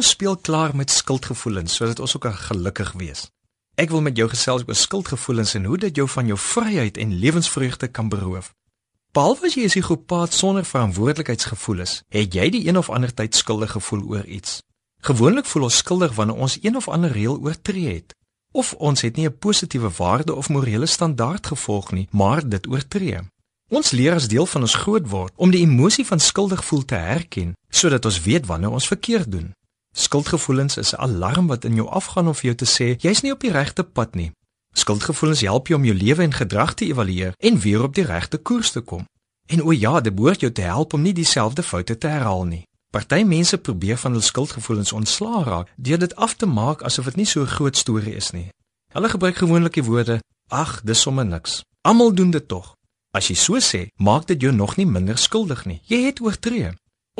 ons speel klaar met skuldgevoelens sodat ons ook kan gelukkig wees. Ek wil met jou gesels oor skuldgevoelens en hoe dit jou van jou vryheid en lewensvreugde kan beroof. Behalwe as jy 'n psigopaat sonder verantwoordelikheidsgevoelens, het jy die een of ander tyd skuldig gevoel oor iets. Gewoonlik voel ons skuldig wanneer ons een of ander reël oortree het of ons het nie 'n positiewe waarde of morele standaard gevolg nie, maar dit oortree. Ons leer as deel van ons grootword om die emosie van skuldig voel te herken sodat ons weet wanneer ons verkeerd doen. Skuldgevoelens is 'n alarm wat in jou afgaan om vir jou te sê jy's nie op die regte pad nie. Skuldgevoelens help jou om jou lewe en gedrag te evalueer en weer op die regte koers te kom. En o ja, dit behoort jou te help om nie dieselfde foute te herhaal nie. Party mense probeer van hul skuldgevoelens ontslaa raak deur dit af te maak asof dit nie so 'n groot storie is nie. Hulle gebruik gewoonlik die woorde: "Ag, dis sommer niks. Almal doen dit tog." As jy so sê, maak dit jou nog nie minder skuldig nie. Jy het oortree.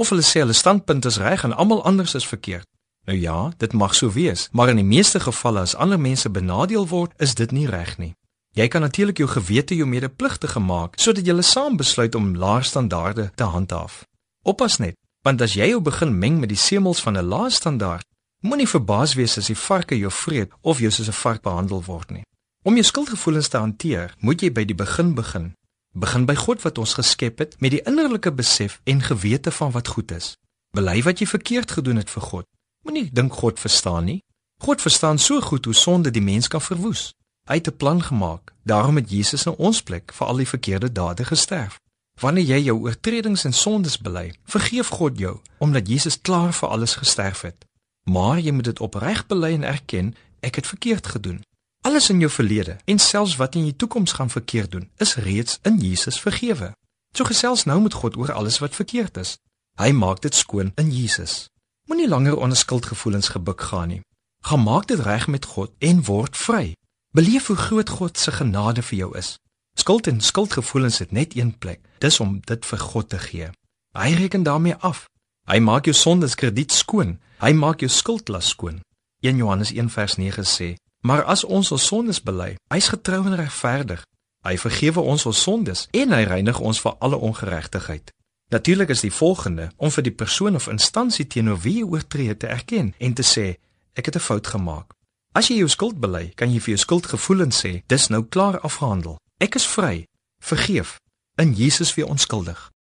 Of hulle sê hulle standpunt is reg en almal anders is verkeerd. Nou ja, dit mag so wees, maar in die meeste gevalle as ander mense benadeel word, is dit nie reg nie. Jy kan natuurlik jou gewete jou medepligtige maak sodat julle saam besluit om laer standaarde te handhaaf. Oppas net, Want as jy jou begin meng met die semels van 'n lae standaard, moenie verbaas wees as die varke jou vreet of jy soos 'n vark behandel word nie. Om jou skuldgevoelens te hanteer, moet jy by die begin begin. Begin by God wat ons geskep het met die innerlike besef en gewete van wat goed is. Bely wat jy verkeerd gedoen het vir God. Moenie dink God verstaan nie. God verstaan so goed hoe sonde die mens kan verwoes. Hy het 'n plan gemaak. Daarom het Jesus in ons plek vir al die verkeerde dade gesterf. Wanneer jy jou oortredings en sondes bely, vergeef God jou omdat Jesus klaar vir alles gesterf het. Maar jy moet dit opreg bely en erken, ek het verkeerd gedoen. Alles in jou verlede en selfs wat in jou toekoms gaan verkeerd doen, is reeds in Jesus vergewe. So gesels nou met God oor alles wat verkeerd is. Hy maak dit skoon in Jesus. Moenie langer onder skuldgevoelens gebuk gaan nie. Gaan maak dit reg met God en word vry. Beleef hoe groot God se genade vir jou is. Skuld en skuldgevoelens het net een plek. Dis om dit vir God te gee. Hy reken daarmee af. Hy maak jou sondes krediet skoon. Hy maak jou skuldlas skoon. 1 Johannes 1 vers 9 sê: "Maar as ons ons sondes bely, hy's getrou en regverdig. Hy vergewe ons ons sondes en hy reinig ons van alle ongeregtigheid." Natuurlik is die volgende om vir die persoon of instansie teenoor wie jy oortree te erken en te sê: "Ek het 'n fout gemaak." As jy jou skuld bely, kan jy vir jou skuldgevoelens sê: "Dis nou klaar afgehandel." Ek is vry. Vergeef. In Jesus weer onskuldig.